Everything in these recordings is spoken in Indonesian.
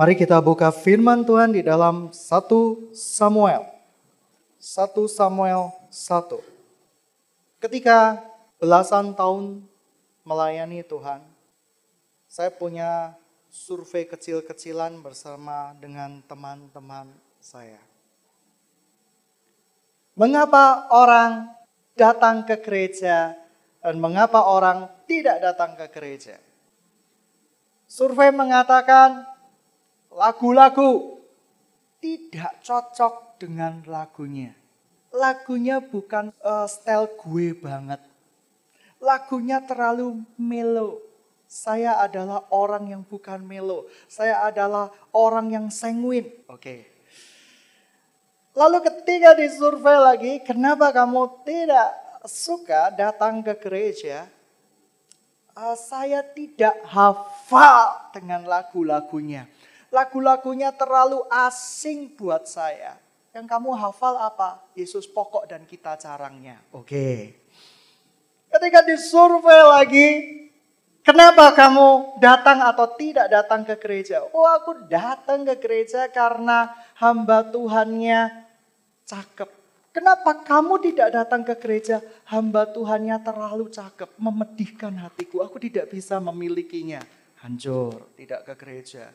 Mari kita buka firman Tuhan di dalam 1 Samuel. 1 Samuel 1. Ketika belasan tahun melayani Tuhan, saya punya survei kecil-kecilan bersama dengan teman-teman saya. Mengapa orang datang ke gereja dan mengapa orang tidak datang ke gereja? Survei mengatakan lagu-lagu tidak cocok dengan lagunya. Lagunya bukan uh, style gue banget. Lagunya terlalu melo saya adalah orang yang bukan melo. Saya adalah orang yang sanguin. Oke. Okay. Lalu ketika disurvei lagi, kenapa kamu tidak suka datang ke gereja? Uh, saya tidak hafal dengan lagu-lagunya. Lagu-lagunya terlalu asing buat saya. Yang kamu hafal apa? Yesus pokok dan kita carangnya. Oke. Ketika disurvei lagi, Kenapa kamu datang atau tidak datang ke gereja? Oh aku datang ke gereja karena hamba Tuhannya cakep. Kenapa kamu tidak datang ke gereja? Hamba Tuhannya terlalu cakep, memedihkan hatiku. Aku tidak bisa memilikinya. Hancur, tidak ke gereja.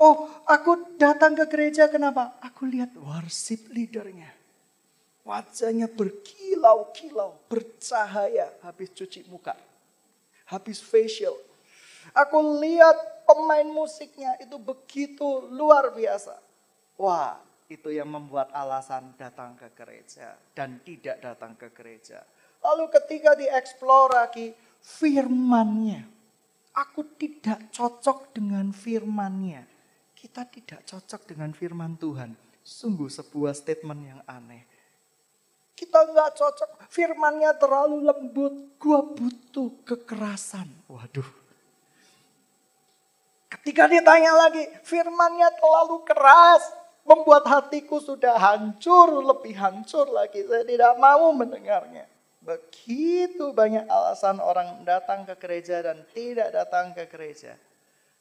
Oh, aku datang ke gereja kenapa? Aku lihat worship leadernya. Wajahnya berkilau-kilau, bercahaya habis cuci muka habis facial. Aku lihat pemain musiknya itu begitu luar biasa. Wah, itu yang membuat alasan datang ke gereja dan tidak datang ke gereja. Lalu ketika dieksplor lagi firmannya. Aku tidak cocok dengan firmannya. Kita tidak cocok dengan firman Tuhan. Sungguh sebuah statement yang aneh. Kita nggak cocok. Firmannya terlalu lembut. Gua butuh kekerasan. Waduh. Ketika ditanya lagi, firmannya terlalu keras. Membuat hatiku sudah hancur, lebih hancur lagi. Saya tidak mau mendengarnya. Begitu banyak alasan orang datang ke gereja dan tidak datang ke gereja.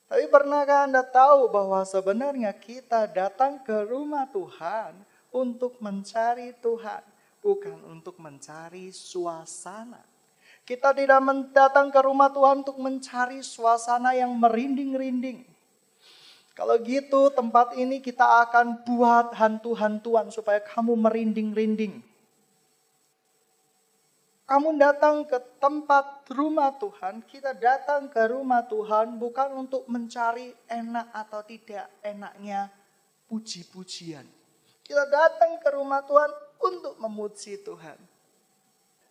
Tapi pernahkah Anda tahu bahwa sebenarnya kita datang ke rumah Tuhan untuk mencari Tuhan bukan untuk mencari suasana. Kita tidak datang ke rumah Tuhan untuk mencari suasana yang merinding-rinding. Kalau gitu tempat ini kita akan buat hantu-hantuan supaya kamu merinding-rinding. Kamu datang ke tempat rumah Tuhan, kita datang ke rumah Tuhan bukan untuk mencari enak atau tidak enaknya puji-pujian. Kita datang ke rumah Tuhan untuk memuji Tuhan.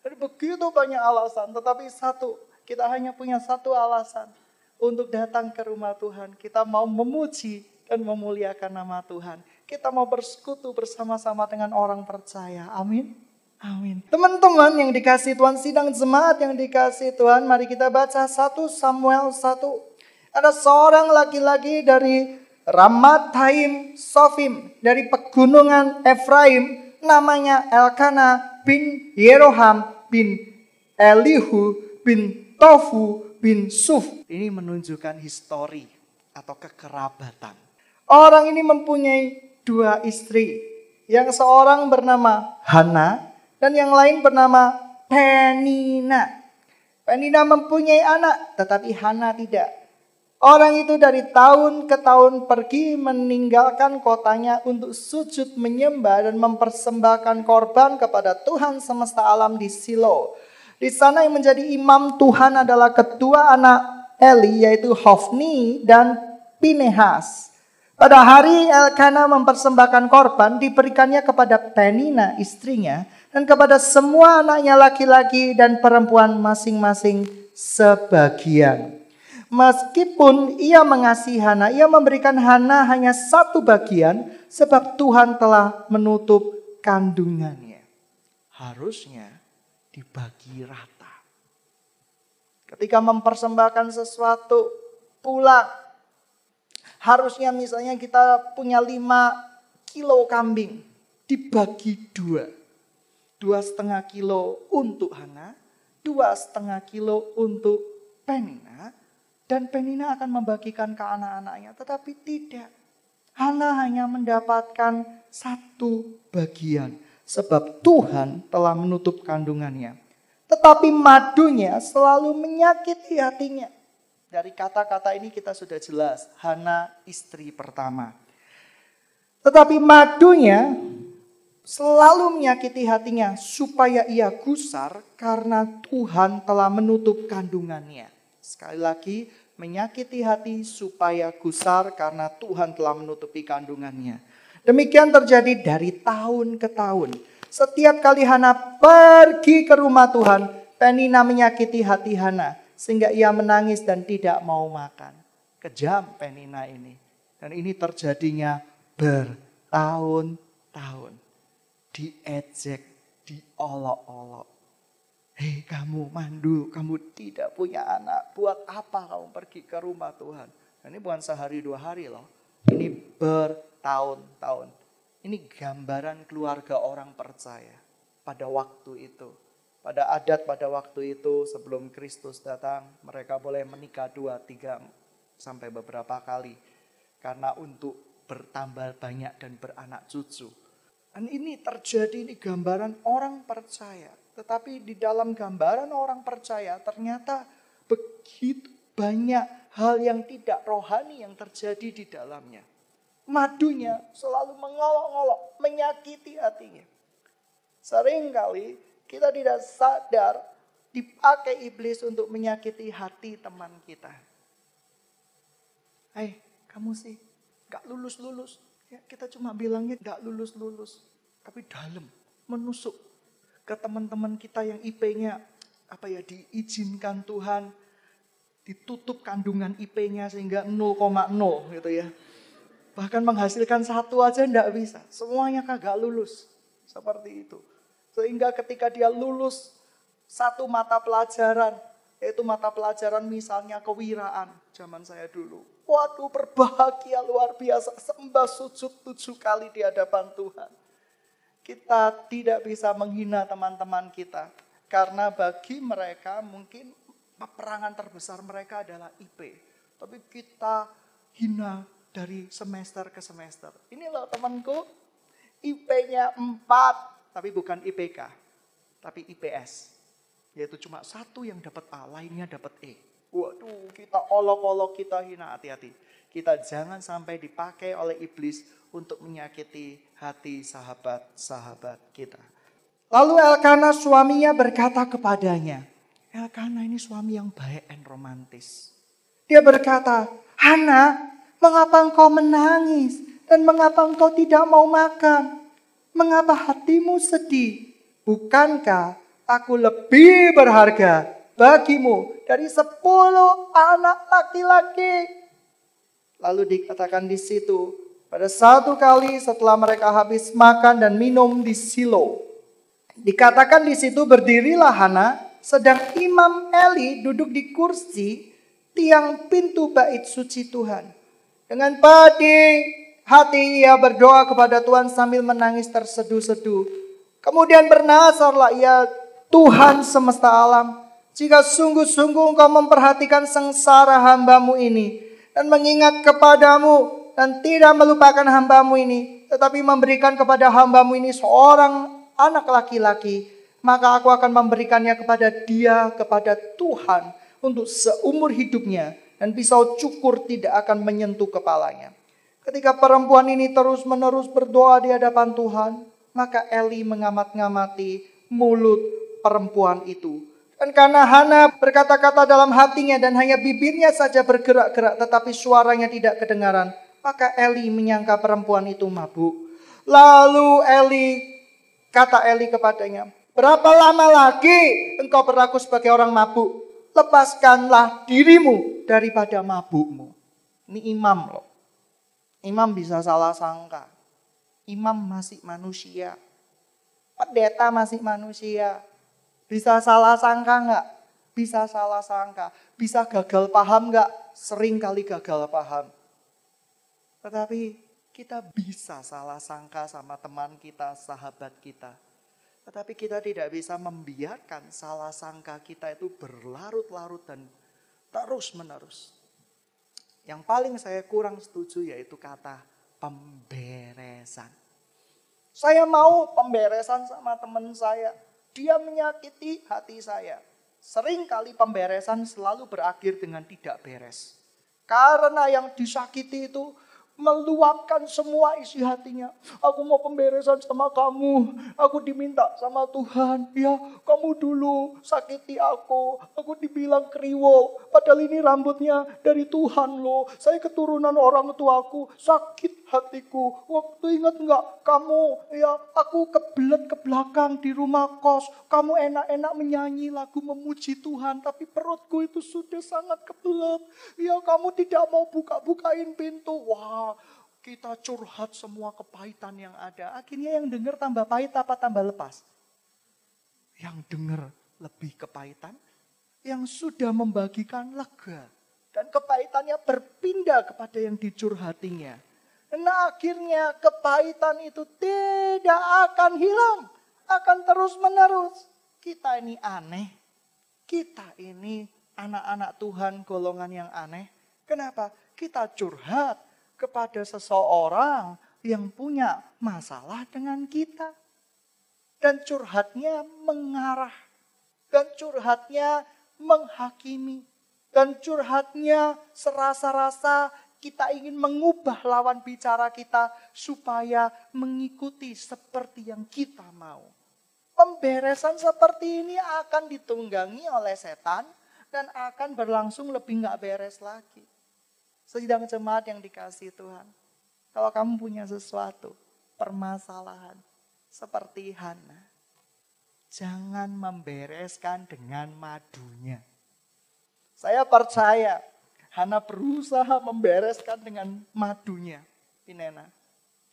Ada begitu banyak alasan, tetapi satu, kita hanya punya satu alasan untuk datang ke rumah Tuhan. Kita mau memuji dan memuliakan nama Tuhan. Kita mau bersekutu bersama-sama dengan orang percaya. Amin. Teman-teman yang dikasih Tuhan, sidang jemaat yang dikasih Tuhan, mari kita baca 1 Samuel 1. Ada seorang laki-laki dari Ramathaim Sofim, dari pegunungan Efraim, namanya Elkana bin Yeroham bin Elihu bin Tofu bin Suf. Ini menunjukkan histori atau kekerabatan. Orang ini mempunyai dua istri. Yang seorang bernama Hana dan yang lain bernama Penina. Penina mempunyai anak tetapi Hana tidak. Orang itu dari tahun ke tahun pergi meninggalkan kotanya untuk sujud menyembah dan mempersembahkan korban kepada Tuhan semesta alam di Silo. Di sana yang menjadi imam Tuhan adalah kedua anak Eli yaitu Hofni dan Pinehas. Pada hari Elkana mempersembahkan korban diberikannya kepada Penina istrinya dan kepada semua anaknya laki-laki dan perempuan masing-masing sebagian. Meskipun ia mengasihi Hana, ia memberikan Hana hanya satu bagian sebab Tuhan telah menutup kandungannya. Harusnya dibagi rata. Ketika mempersembahkan sesuatu pulang, harusnya misalnya kita punya lima kilo kambing, dibagi dua. Dua setengah kilo untuk Hana, dua setengah kilo untuk Penina, dan Penina akan membagikan ke anak-anaknya. Tetapi tidak. Hana hanya mendapatkan satu bagian. Sebab Tuhan telah menutup kandungannya. Tetapi madunya selalu menyakiti hatinya. Dari kata-kata ini kita sudah jelas. Hana istri pertama. Tetapi madunya selalu menyakiti hatinya supaya ia gusar karena Tuhan telah menutup kandungannya. Sekali lagi, menyakiti hati supaya gusar karena Tuhan telah menutupi kandungannya. Demikian terjadi dari tahun ke tahun. Setiap kali Hana pergi ke rumah Tuhan, Penina menyakiti hati Hana sehingga ia menangis dan tidak mau makan. Kejam Penina ini. Dan ini terjadinya bertahun-tahun diejek, diolok-olok. Hei kamu mandul, kamu tidak punya anak. Buat apa kamu pergi ke rumah Tuhan? Dan ini bukan sehari dua hari loh. Ini bertahun-tahun. Ini gambaran keluarga orang percaya pada waktu itu. Pada adat pada waktu itu sebelum Kristus datang mereka boleh menikah dua, tiga, sampai beberapa kali. Karena untuk bertambah banyak dan beranak cucu. Dan ini terjadi, ini gambaran orang percaya. Tetapi di dalam gambaran orang percaya ternyata begitu banyak hal yang tidak rohani yang terjadi di dalamnya. Madunya selalu mengolok-olok, menyakiti hatinya. Seringkali kita tidak sadar dipakai iblis untuk menyakiti hati teman kita. Hei, kamu sih gak lulus-lulus. Ya, kita cuma bilangnya gak lulus-lulus. Tapi dalam, menusuk ke teman-teman kita yang IP-nya apa ya diizinkan Tuhan ditutup kandungan IP-nya sehingga 0,0 gitu ya. Bahkan menghasilkan satu aja ndak bisa. Semuanya kagak lulus. Seperti itu. Sehingga ketika dia lulus satu mata pelajaran, yaitu mata pelajaran misalnya kewiraan zaman saya dulu. Waduh berbahagia luar biasa, sembah sujud tujuh kali di hadapan Tuhan. Kita tidak bisa menghina teman-teman kita. Karena bagi mereka mungkin peperangan terbesar mereka adalah IP. Tapi kita hina dari semester ke semester. Ini loh temanku, IP-nya 4, tapi bukan IPK, tapi IPS. Yaitu cuma satu yang dapat A, lainnya dapat E. Waduh, kita olok-olok, kita hina, hati-hati. Kita jangan sampai dipakai oleh iblis untuk menyakiti hati sahabat-sahabat kita. Lalu Elkana suaminya berkata kepadanya, Elkana ini suami yang baik dan romantis. Dia berkata, Hana, mengapa engkau menangis? Dan mengapa engkau tidak mau makan? Mengapa hatimu sedih? Bukankah aku lebih berharga bagimu dari sepuluh anak laki-laki. Lalu dikatakan di situ, pada satu kali setelah mereka habis makan dan minum di Silo. Dikatakan di situ berdirilah Hana, sedang Imam Eli duduk di kursi tiang pintu bait suci Tuhan. Dengan pedih hati ia berdoa kepada Tuhan sambil menangis terseduh-seduh. Kemudian bernasarlah ia Tuhan semesta alam jika sungguh-sungguh engkau memperhatikan sengsara hambamu ini dan mengingat kepadamu dan tidak melupakan hambamu ini, tetapi memberikan kepada hambamu ini seorang anak laki-laki, maka aku akan memberikannya kepada dia, kepada Tuhan untuk seumur hidupnya dan pisau cukur tidak akan menyentuh kepalanya. Ketika perempuan ini terus-menerus berdoa di hadapan Tuhan, maka Eli mengamat-ngamati mulut perempuan itu dan karena Hana berkata-kata dalam hatinya dan hanya bibirnya saja bergerak-gerak tetapi suaranya tidak kedengaran. Maka Eli menyangka perempuan itu mabuk. Lalu Eli, kata Eli kepadanya, berapa lama lagi engkau berlaku sebagai orang mabuk? Lepaskanlah dirimu daripada mabukmu. Ini imam loh. Imam bisa salah sangka. Imam masih manusia. Pendeta masih manusia bisa salah sangka nggak? Bisa salah sangka. Bisa gagal paham nggak? Sering kali gagal paham. Tetapi kita bisa salah sangka sama teman kita, sahabat kita. Tetapi kita tidak bisa membiarkan salah sangka kita itu berlarut-larut dan terus menerus. Yang paling saya kurang setuju yaitu kata pemberesan. Saya mau pemberesan sama teman saya. Dia menyakiti hati saya. Sering kali pemberesan selalu berakhir dengan tidak beres. Karena yang disakiti itu meluapkan semua isi hatinya. Aku mau pemberesan sama kamu. Aku diminta sama Tuhan. Ya, kamu dulu sakiti aku. Aku dibilang kriwo. Padahal ini rambutnya dari Tuhan loh. Saya keturunan orang tuaku. Sakit hatiku. Waktu ingat nggak kamu? Ya, aku kebelet ke belakang di rumah kos. Kamu enak-enak menyanyi lagu memuji Tuhan. Tapi perutku itu sudah sangat kebelet. Ya, kamu tidak mau buka-bukain pintu. Wah, kita curhat semua kepahitan yang ada. Akhirnya yang dengar tambah pahit apa tambah lepas? Yang dengar lebih kepahitan, yang sudah membagikan lega. Dan kepahitannya berpindah kepada yang dicurhatinya. Nah akhirnya kepahitan itu tidak akan hilang. Akan terus menerus. Kita ini aneh. Kita ini anak-anak Tuhan golongan yang aneh. Kenapa? Kita curhat kepada seseorang yang punya masalah dengan kita. Dan curhatnya mengarah. Dan curhatnya menghakimi. Dan curhatnya serasa-rasa kita ingin mengubah lawan bicara kita supaya mengikuti seperti yang kita mau. Pemberesan seperti ini akan ditunggangi oleh setan dan akan berlangsung lebih nggak beres lagi. Sedang jemaat yang dikasih Tuhan. Kalau kamu punya sesuatu, permasalahan, seperti Hana, jangan membereskan dengan madunya. Saya percaya Hana berusaha membereskan dengan madunya. Pinena.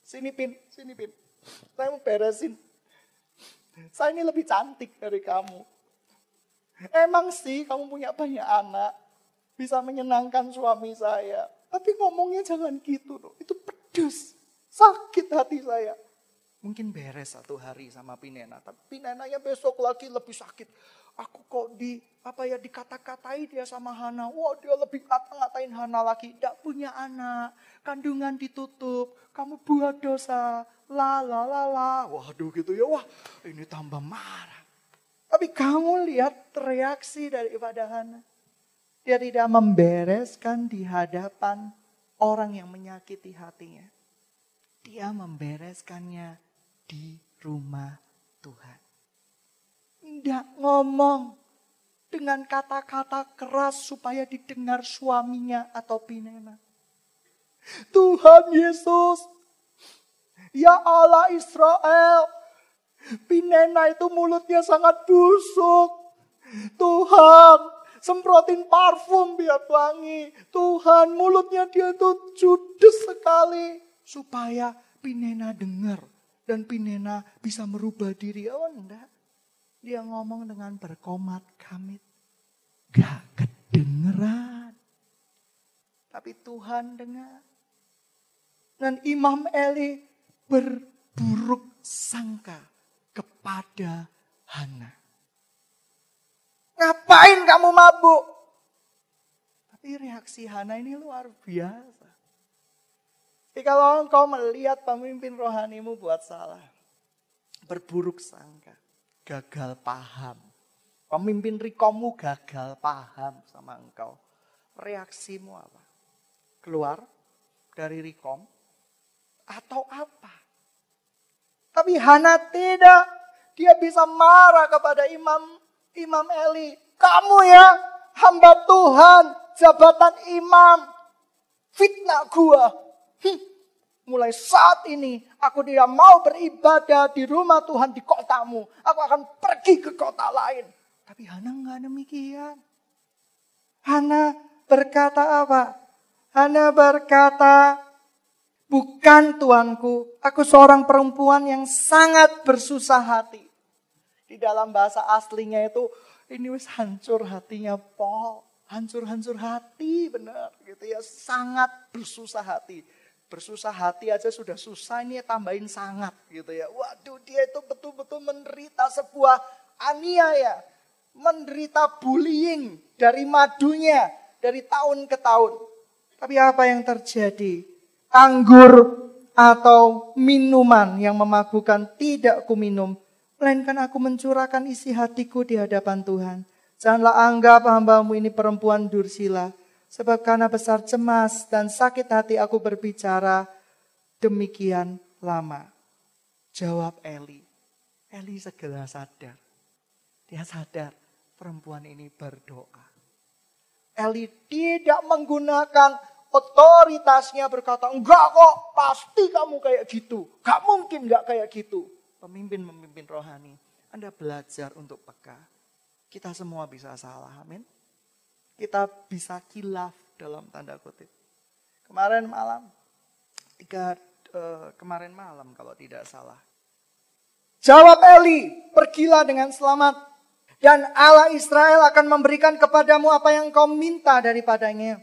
Sini Pin, sini Pin. Saya mau beresin. Saya ini lebih cantik dari kamu. Emang sih kamu punya banyak anak bisa menyenangkan suami saya. Tapi ngomongnya jangan gitu loh. Itu pedes. Sakit hati saya. Mungkin beres satu hari sama Pinena. Tapi Pinenanya besok lagi lebih sakit. Aku kok di apa ya dikata-katai dia sama Hana. Wah dia lebih kata-ngatain Hana lagi. Tidak punya anak. Kandungan ditutup. Kamu buat dosa. La la la la. Waduh gitu ya. Wah ini tambah marah. Tapi kamu lihat reaksi daripada Hana. Dia tidak membereskan di hadapan orang yang menyakiti hatinya. Dia membereskannya di rumah Tuhan. Tidak ngomong dengan kata-kata keras supaya didengar suaminya atau pinena. Tuhan Yesus, ya Allah Israel, pinena itu mulutnya sangat busuk. Tuhan, semprotin parfum biar wangi. Tuhan mulutnya dia tuh judes sekali. Supaya Pinena dengar. Dan Pinena bisa merubah diri. Oh enggak. Dia ngomong dengan berkomat kamit. Gak kedengeran. Tapi Tuhan dengar. Dan Imam Eli berburuk sangka kepada Hana. Ngapain kamu mabuk? Tapi reaksi Hana ini luar biasa. Kalau engkau melihat pemimpin rohanimu buat salah, berburuk sangka, gagal paham. Pemimpin rikomu gagal paham sama engkau. Reaksimu apa? Keluar dari rikom atau apa? Tapi Hana tidak. Dia bisa marah kepada imam Imam Eli, kamu ya hamba Tuhan, jabatan imam, fitnah gua. Hm, mulai saat ini aku tidak mau beribadah di rumah Tuhan di kotamu. Aku akan pergi ke kota lain. Tapi Hana nggak demikian. Hana berkata apa? Hana berkata, bukan tuanku, aku seorang perempuan yang sangat bersusah hati. Di dalam bahasa aslinya itu ini wis hancur hatinya Paul. Hancur-hancur hati benar gitu ya. Sangat bersusah hati. Bersusah hati aja sudah susah ini tambahin sangat gitu ya. Waduh dia itu betul-betul menderita sebuah aniaya. Menderita bullying dari madunya. Dari tahun ke tahun. Tapi apa yang terjadi? Anggur atau minuman yang memabukan tidak kuminum, melainkan aku mencurahkan isi hatiku di hadapan Tuhan. Janganlah anggap hambamu ini perempuan dursila, sebab karena besar cemas dan sakit hati aku berbicara demikian lama. Jawab Eli. Eli segera sadar. Dia sadar perempuan ini berdoa. Eli tidak menggunakan otoritasnya berkata, enggak kok, pasti kamu kayak gitu. Gak mungkin gak kayak gitu. Pemimpin-pemimpin rohani, Anda belajar untuk peka. Kita semua bisa salah, amin. Kita bisa kilaf dalam tanda kutip. Kemarin malam, tiga uh, kemarin malam kalau tidak salah. Jawab Eli, pergilah dengan selamat dan Allah Israel akan memberikan kepadamu apa yang kau minta daripadanya.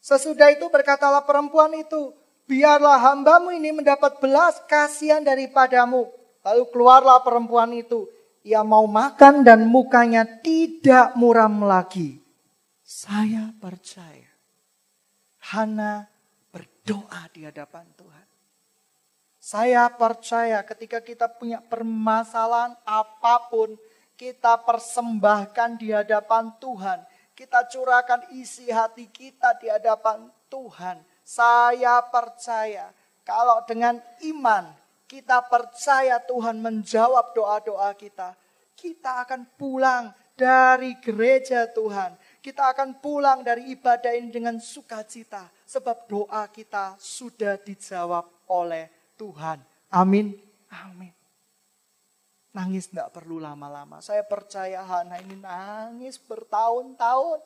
Sesudah itu berkatalah perempuan itu, biarlah hambamu ini mendapat belas kasihan daripadamu. Lalu keluarlah perempuan itu. Ia mau makan dan mukanya tidak muram lagi. Saya percaya. Hana berdoa di hadapan Tuhan. Saya percaya ketika kita punya permasalahan apa pun, kita persembahkan di hadapan Tuhan. Kita curahkan isi hati kita di hadapan Tuhan. Saya percaya kalau dengan iman kita percaya Tuhan menjawab doa-doa kita. Kita akan pulang dari gereja Tuhan. Kita akan pulang dari ibadah ini dengan sukacita. Sebab doa kita sudah dijawab oleh Tuhan. Amin. Amin. Nangis tidak perlu lama-lama. Saya percaya Hana ini nangis bertahun-tahun.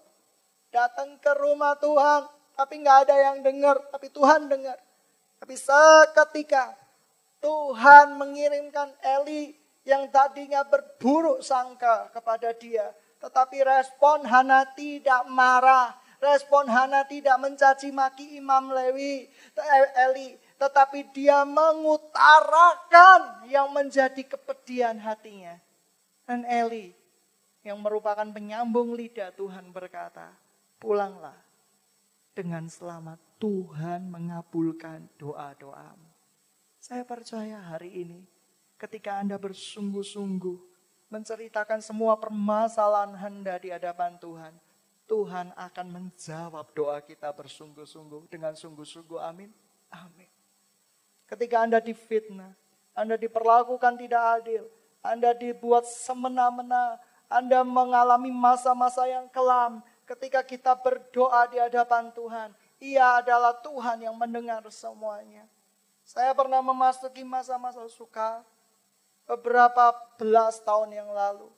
Datang ke rumah Tuhan. Tapi nggak ada yang dengar. Tapi Tuhan dengar. Tapi seketika Tuhan mengirimkan Eli yang tadinya berburuk sangka kepada dia. Tetapi respon Hana tidak marah. Respon Hana tidak mencaci maki Imam Lewi, Eli tetapi dia mengutarakan yang menjadi kepedihan hatinya. Dan Eli yang merupakan penyambung lidah Tuhan berkata, pulanglah dengan selamat Tuhan mengabulkan doa-doamu. Saya percaya hari ini ketika Anda bersungguh-sungguh menceritakan semua permasalahan Anda di hadapan Tuhan, Tuhan akan menjawab doa kita bersungguh-sungguh dengan sungguh-sungguh. Amin. Amin. Ketika Anda difitnah, Anda diperlakukan tidak adil, Anda dibuat semena-mena, Anda mengalami masa-masa yang kelam. Ketika kita berdoa di hadapan Tuhan, Ia adalah Tuhan yang mendengar semuanya. Saya pernah memasuki masa-masa suka beberapa belas tahun yang lalu.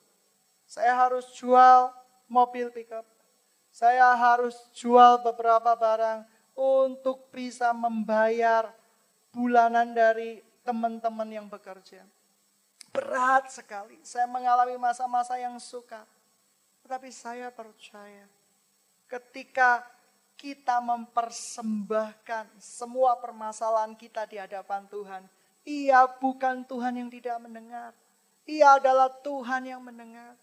Saya harus jual mobil pickup. Saya harus jual beberapa barang untuk bisa membayar bulanan dari teman-teman yang bekerja. Berat sekali. Saya mengalami masa-masa yang suka. Tetapi saya percaya ketika kita mempersembahkan semua permasalahan kita di hadapan Tuhan. Ia bukan Tuhan yang tidak mendengar. Ia adalah Tuhan yang mendengar.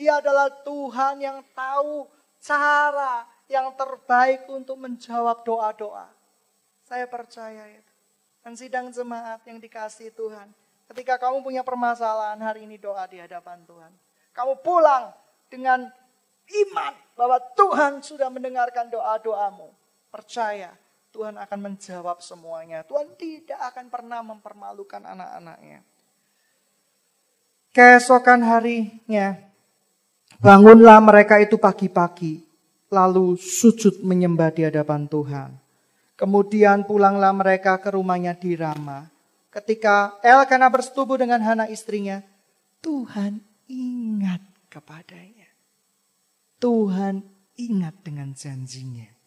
Ia adalah Tuhan yang tahu cara yang terbaik untuk menjawab doa-doa. Saya percaya itu dan sidang jemaat yang dikasih Tuhan. Ketika kamu punya permasalahan hari ini doa di hadapan Tuhan. Kamu pulang dengan iman bahwa Tuhan sudah mendengarkan doa-doamu. Percaya Tuhan akan menjawab semuanya. Tuhan tidak akan pernah mempermalukan anak-anaknya. Keesokan harinya, bangunlah mereka itu pagi-pagi, lalu sujud menyembah di hadapan Tuhan. Kemudian pulanglah mereka ke rumahnya di Rama. Ketika Elkana bersetubuh dengan Hana istrinya, Tuhan ingat kepadanya. Tuhan ingat dengan janjinya.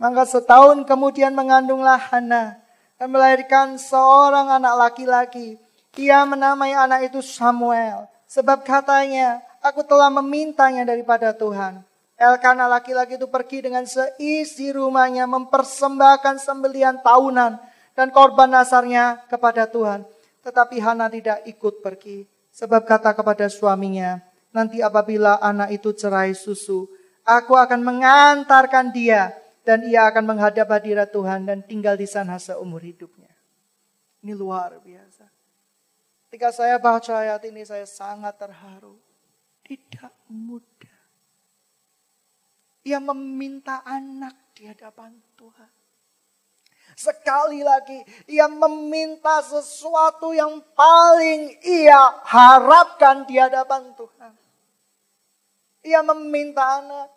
Maka setahun kemudian mengandunglah Hana dan melahirkan seorang anak laki-laki. Ia menamai anak itu Samuel. Sebab katanya, aku telah memintanya daripada Tuhan. Elkana laki-laki itu pergi dengan seisi rumahnya mempersembahkan sembelian tahunan dan korban nasarnya kepada Tuhan. Tetapi Hana tidak ikut pergi. Sebab kata kepada suaminya, nanti apabila anak itu cerai susu, aku akan mengantarkan dia dan ia akan menghadap hadirat Tuhan dan tinggal di sana seumur hidupnya. Ini luar biasa. Ketika saya baca ayat ini saya sangat terharu. Tidak mudah. Ia meminta anak di hadapan Tuhan. Sekali lagi, ia meminta sesuatu yang paling ia harapkan di hadapan Tuhan. Ia meminta anak.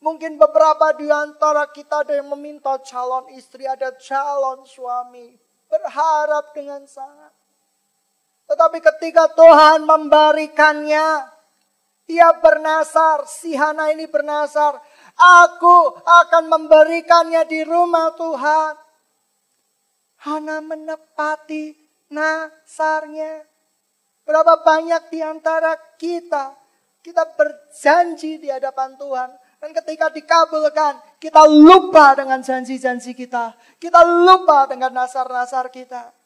Mungkin beberapa di antara kita ada yang meminta calon istri, ada calon suami. Berharap dengan sangat. Tetapi ketika Tuhan memberikannya, ia bernasar, si Hana ini bernasar. Aku akan memberikannya di rumah Tuhan. Hana menepati nasarnya. Berapa banyak di antara kita, kita berjanji di hadapan Tuhan. Dan ketika dikabulkan, kita lupa dengan janji-janji kita. Kita lupa dengan nasar-nasar kita.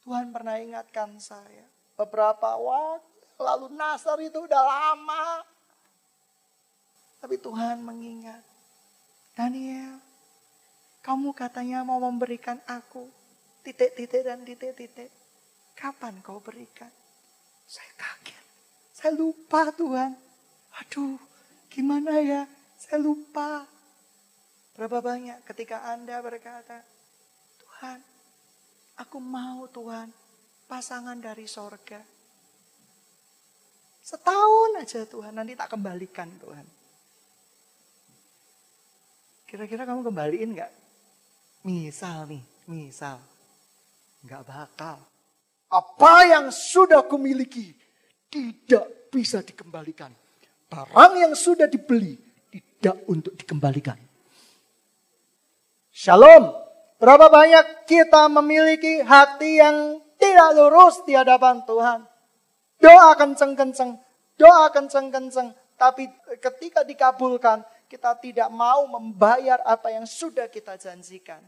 Tuhan pernah ingatkan saya. Beberapa waktu lalu nasar itu udah lama. Tapi Tuhan mengingat. Daniel, kamu katanya mau memberikan aku titik-titik dan titik-titik. Kapan kau berikan? Saya kaget. Saya lupa Tuhan. Aduh, gimana ya? Saya lupa. Berapa banyak ketika Anda berkata, Tuhan, aku mau Tuhan pasangan dari sorga. Setahun aja Tuhan, nanti tak kembalikan Tuhan. Kira-kira kamu kembaliin nggak? Misal nih, misal. Nggak bakal. Apa yang sudah kumiliki tidak bisa dikembalikan. Barang yang sudah dibeli tidak untuk dikembalikan. Shalom. Berapa banyak kita memiliki hati yang tidak lurus di hadapan Tuhan. Doa kenceng-kenceng, doa kenceng-kenceng. Tapi ketika dikabulkan, kita tidak mau membayar apa yang sudah kita janjikan.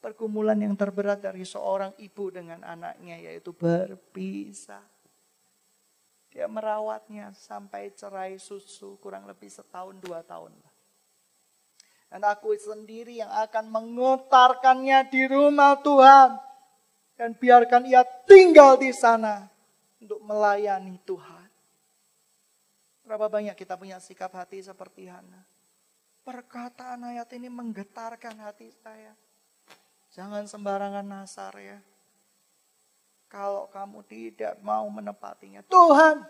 Pergumulan yang terberat dari seorang ibu dengan anaknya yaitu berpisah. Dia merawatnya sampai cerai susu kurang lebih setahun dua tahun. Dan aku sendiri yang akan mengutarkannya di rumah Tuhan. Dan biarkan ia tinggal di sana untuk melayani Tuhan. Berapa banyak kita punya sikap hati seperti Hana. Perkataan ayat ini menggetarkan hati saya. Jangan sembarangan nasar ya. Kalau kamu tidak mau menepatinya. Tuhan,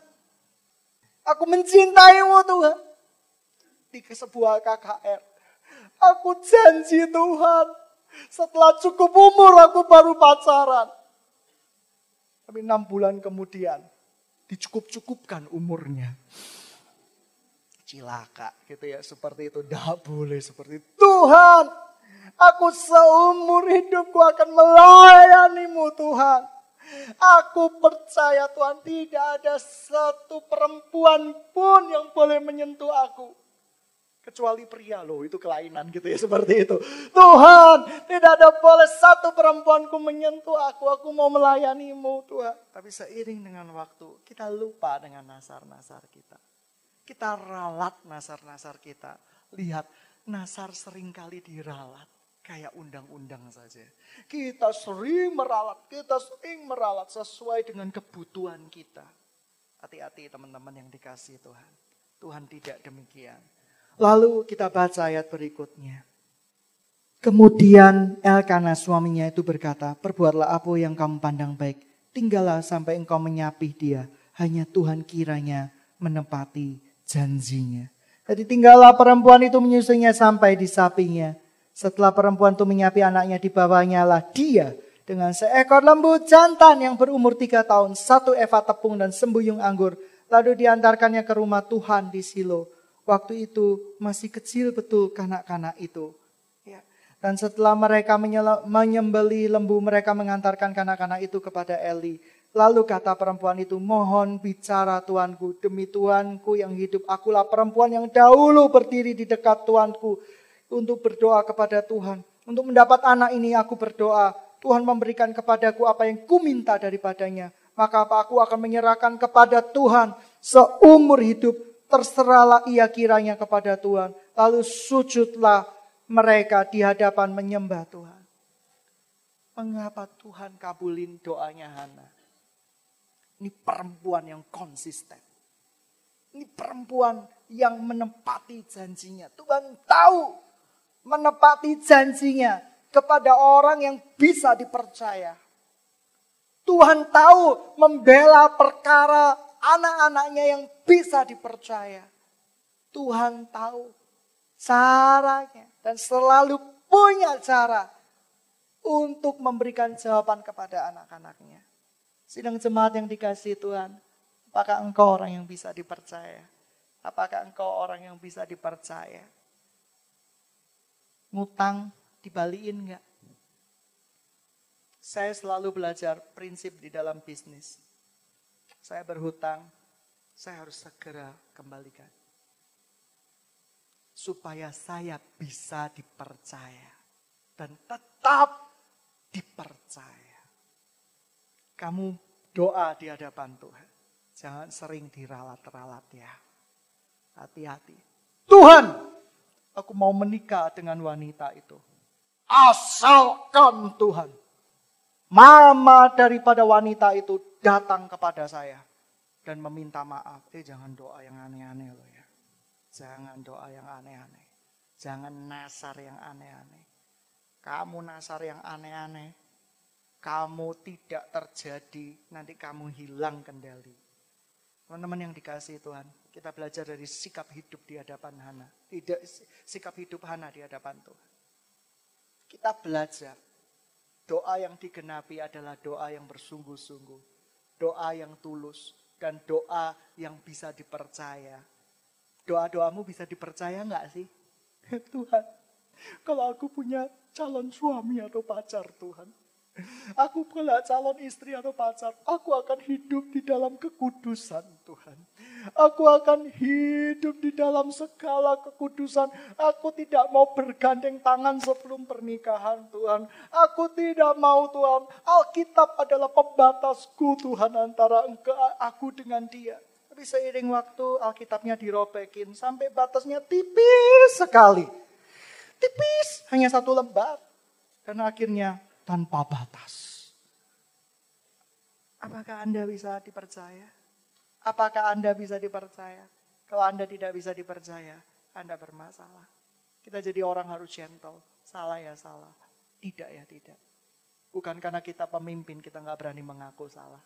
aku mencintaimu Tuhan. Di sebuah KKR. Aku janji Tuhan. Setelah cukup umur aku baru pacaran. Tapi enam bulan kemudian dicukup-cukupkan umurnya. Cilaka gitu ya seperti itu. Tidak boleh seperti itu. Tuhan Aku seumur hidupku akan melayanimu Tuhan. Aku percaya Tuhan tidak ada satu perempuan pun yang boleh menyentuh aku. Kecuali pria loh, itu kelainan gitu ya seperti itu. Tuhan, tidak ada boleh satu perempuanku menyentuh aku. Aku mau melayanimu Tuhan. Tapi seiring dengan waktu, kita lupa dengan nasar-nasar kita. Kita ralat nasar-nasar kita. Lihat, nasar sering kali diralat kayak undang-undang saja. Kita sering meralat, kita sering meralat sesuai dengan kebutuhan kita. Hati-hati teman-teman yang dikasih Tuhan. Tuhan tidak demikian. Lalu kita baca ayat berikutnya. Kemudian Elkana suaminya itu berkata, perbuatlah apa yang kamu pandang baik. Tinggallah sampai engkau menyapih dia. Hanya Tuhan kiranya menepati janjinya. Jadi tinggallah perempuan itu menyusuinya sampai di sapinya setelah perempuan itu menyapi anaknya di bawahnya lah dia dengan seekor lembu jantan yang berumur tiga tahun, satu eva tepung dan sembuyung anggur. Lalu diantarkannya ke rumah Tuhan di Silo. Waktu itu masih kecil betul kanak-kanak itu. Ya. Dan setelah mereka menyembeli lembu, mereka mengantarkan kanak-kanak itu kepada Eli. Lalu kata perempuan itu, mohon bicara tuanku, demi tuanku yang hidup. Akulah perempuan yang dahulu berdiri di dekat tuanku untuk berdoa kepada Tuhan. Untuk mendapat anak ini aku berdoa. Tuhan memberikan kepadaku apa yang ku minta daripadanya. Maka apa aku akan menyerahkan kepada Tuhan seumur hidup. Terserahlah ia kiranya kepada Tuhan. Lalu sujudlah mereka di hadapan menyembah Tuhan. Mengapa Tuhan kabulin doanya Hana? Ini perempuan yang konsisten. Ini perempuan yang menepati janjinya. Tuhan tahu menepati janjinya kepada orang yang bisa dipercaya. Tuhan tahu membela perkara anak-anaknya yang bisa dipercaya. Tuhan tahu caranya dan selalu punya cara untuk memberikan jawaban kepada anak-anaknya. Sidang jemaat yang dikasih Tuhan, apakah engkau orang yang bisa dipercaya? Apakah engkau orang yang bisa dipercaya? Ngutang dibaliin enggak? Saya selalu belajar prinsip di dalam bisnis. Saya berhutang, saya harus segera kembalikan. Supaya saya bisa dipercaya. Dan tetap dipercaya. Kamu doa di hadapan Tuhan. Jangan sering diralat-ralat ya. Hati-hati. Tuhan, aku mau menikah dengan wanita itu. Asalkan Tuhan. Mama daripada wanita itu datang kepada saya. Dan meminta maaf. Eh jangan doa yang aneh-aneh loh ya. Jangan doa yang aneh-aneh. Jangan nasar yang aneh-aneh kamu nasar yang aneh-aneh, kamu tidak terjadi, nanti kamu hilang kendali. Teman-teman yang dikasih Tuhan, kita belajar dari sikap hidup di hadapan Hana. Tidak sikap hidup Hana di hadapan Tuhan. Kita belajar. Doa yang digenapi adalah doa yang bersungguh-sungguh. Doa yang tulus. Dan doa yang bisa dipercaya. Doa-doamu bisa dipercaya nggak sih? Tuhan, kalau aku punya calon suami atau pacar Tuhan. Aku pula calon istri atau pacar. Aku akan hidup di dalam kekudusan Tuhan. Aku akan hidup di dalam segala kekudusan. Aku tidak mau bergandeng tangan sebelum pernikahan Tuhan. Aku tidak mau Tuhan. Alkitab adalah pembatasku Tuhan antara aku dengan dia. Tapi seiring waktu Alkitabnya dirobekin sampai batasnya tipis sekali Tipis, hanya satu lembar. Karena akhirnya tanpa batas. Apakah Anda bisa dipercaya? Apakah Anda bisa dipercaya? Kalau Anda tidak bisa dipercaya, Anda bermasalah. Kita jadi orang harus gentle. Salah ya salah. Tidak ya tidak. Bukan karena kita pemimpin, kita nggak berani mengaku salah.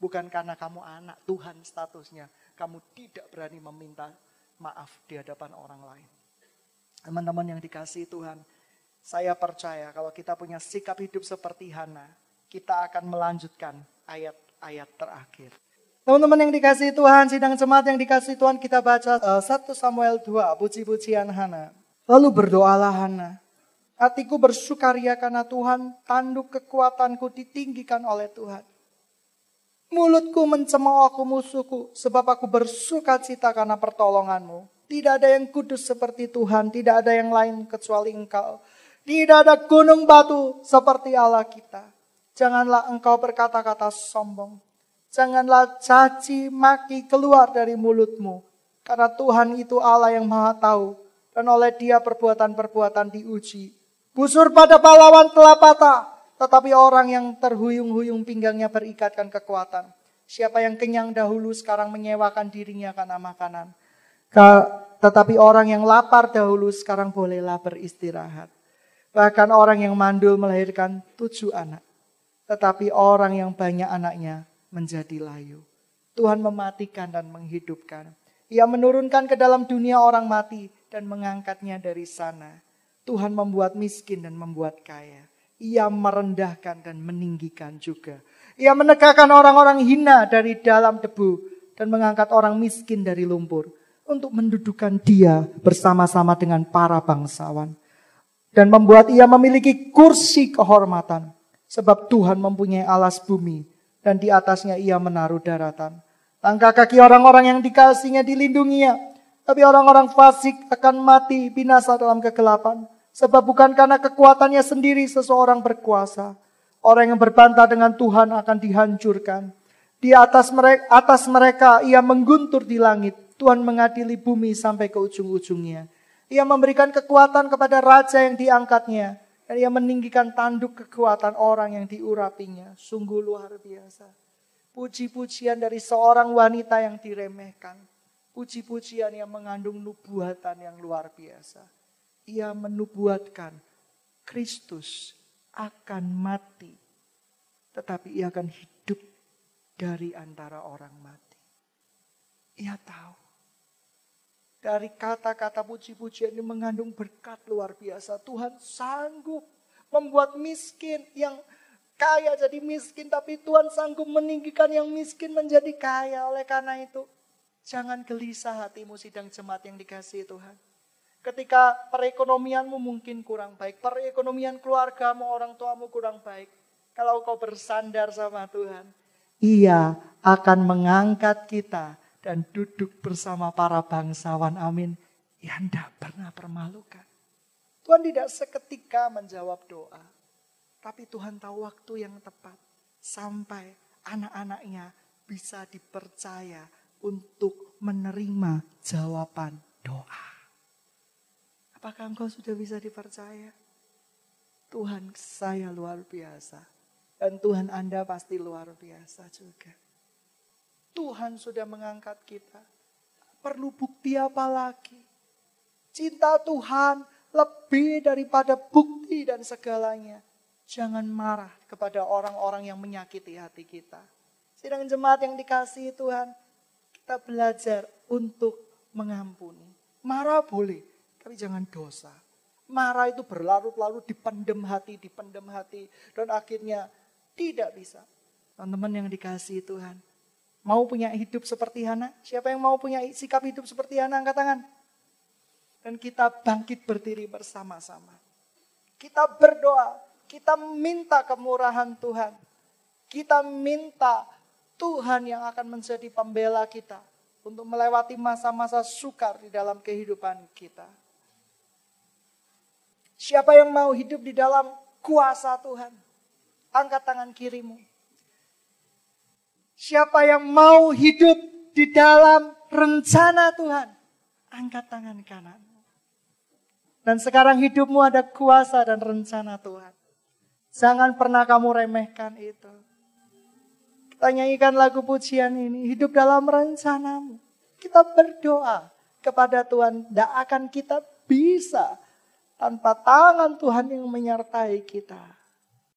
Bukan karena kamu anak Tuhan statusnya, kamu tidak berani meminta maaf di hadapan orang lain. Teman-teman yang dikasih Tuhan, saya percaya kalau kita punya sikap hidup seperti Hana, kita akan melanjutkan ayat-ayat terakhir. Teman-teman yang dikasih Tuhan, sidang jemaat yang dikasih Tuhan, kita baca uh, eh, 1 Samuel 2, puji-pujian Hana. Lalu berdoalah Hana. Hatiku bersukaria karena Tuhan, tanduk kekuatanku ditinggikan oleh Tuhan. Mulutku mencemooh aku musuhku, sebab aku bersuka cita karena pertolonganmu. Tidak ada yang kudus seperti Tuhan, tidak ada yang lain kecuali Engkau. Tidak ada gunung batu seperti Allah kita. Janganlah engkau berkata-kata sombong. Janganlah caci maki keluar dari mulutmu. Karena Tuhan itu Allah yang maha tahu. Dan oleh dia perbuatan-perbuatan diuji. Busur pada pahlawan telah patah. Tetapi orang yang terhuyung-huyung pinggangnya berikatkan kekuatan. Siapa yang kenyang dahulu sekarang menyewakan dirinya karena makanan. Tetapi orang yang lapar dahulu sekarang bolehlah beristirahat. Bahkan orang yang mandul melahirkan tujuh anak. Tetapi orang yang banyak anaknya menjadi layu. Tuhan mematikan dan menghidupkan. Ia menurunkan ke dalam dunia orang mati dan mengangkatnya dari sana. Tuhan membuat miskin dan membuat kaya. Ia merendahkan dan meninggikan juga. Ia menegakkan orang-orang hina dari dalam debu dan mengangkat orang miskin dari lumpur untuk mendudukan dia bersama-sama dengan para bangsawan. Dan membuat ia memiliki kursi kehormatan. Sebab Tuhan mempunyai alas bumi dan di atasnya ia menaruh daratan. Langkah kaki orang-orang yang dikasihnya dilindunginya. Tapi orang-orang fasik akan mati binasa dalam kegelapan. Sebab bukan karena kekuatannya sendiri seseorang berkuasa. Orang yang berbantah dengan Tuhan akan dihancurkan. Di atas mereka, atas mereka ia mengguntur di langit. Tuhan mengadili bumi sampai ke ujung-ujungnya. Ia memberikan kekuatan kepada raja yang diangkatnya. Dan ia meninggikan tanduk kekuatan orang yang diurapinya. Sungguh luar biasa. Puji-pujian dari seorang wanita yang diremehkan. Puji-pujian yang mengandung nubuatan yang luar biasa. Ia menubuatkan Kristus akan mati. Tetapi ia akan hidup dari antara orang mati. Ia tahu. Dari kata-kata puji-pujian ini mengandung berkat luar biasa. Tuhan sanggup membuat miskin yang kaya jadi miskin. Tapi Tuhan sanggup meninggikan yang miskin menjadi kaya. Oleh karena itu jangan gelisah hatimu sidang jemaat yang dikasih Tuhan. Ketika perekonomianmu mungkin kurang baik. Perekonomian keluargamu, orang tuamu kurang baik. Kalau kau bersandar sama Tuhan. Ia akan mengangkat kita dan duduk bersama para bangsawan. Amin. Yang tidak pernah permalukan. Tuhan tidak seketika menjawab doa. Tapi Tuhan tahu waktu yang tepat. Sampai anak-anaknya bisa dipercaya untuk menerima jawaban doa. Apakah engkau sudah bisa dipercaya? Tuhan saya luar biasa. Dan Tuhan Anda pasti luar biasa juga. Tuhan sudah mengangkat kita. Perlu bukti apa lagi? Cinta Tuhan lebih daripada bukti dan segalanya. Jangan marah kepada orang-orang yang menyakiti hati kita. Sidang jemaat yang dikasih Tuhan, kita belajar untuk mengampuni. Marah boleh, tapi jangan dosa. Marah itu berlarut-larut dipendem hati, dipendem hati. Dan akhirnya tidak bisa. Teman-teman yang dikasih Tuhan, Mau punya hidup seperti Hana? Siapa yang mau punya sikap hidup seperti Hana? Angkat tangan. Dan kita bangkit berdiri bersama-sama. Kita berdoa. Kita minta kemurahan Tuhan. Kita minta Tuhan yang akan menjadi pembela kita. Untuk melewati masa-masa sukar di dalam kehidupan kita. Siapa yang mau hidup di dalam kuasa Tuhan? Angkat tangan kirimu. Siapa yang mau hidup di dalam rencana Tuhan, angkat tangan kanan. Dan sekarang hidupmu ada kuasa dan rencana Tuhan. Jangan pernah kamu remehkan itu. Kita nyanyikan lagu pujian ini, hidup dalam rencanamu. Kita berdoa kepada Tuhan, tidak akan kita bisa tanpa tangan Tuhan yang menyertai kita.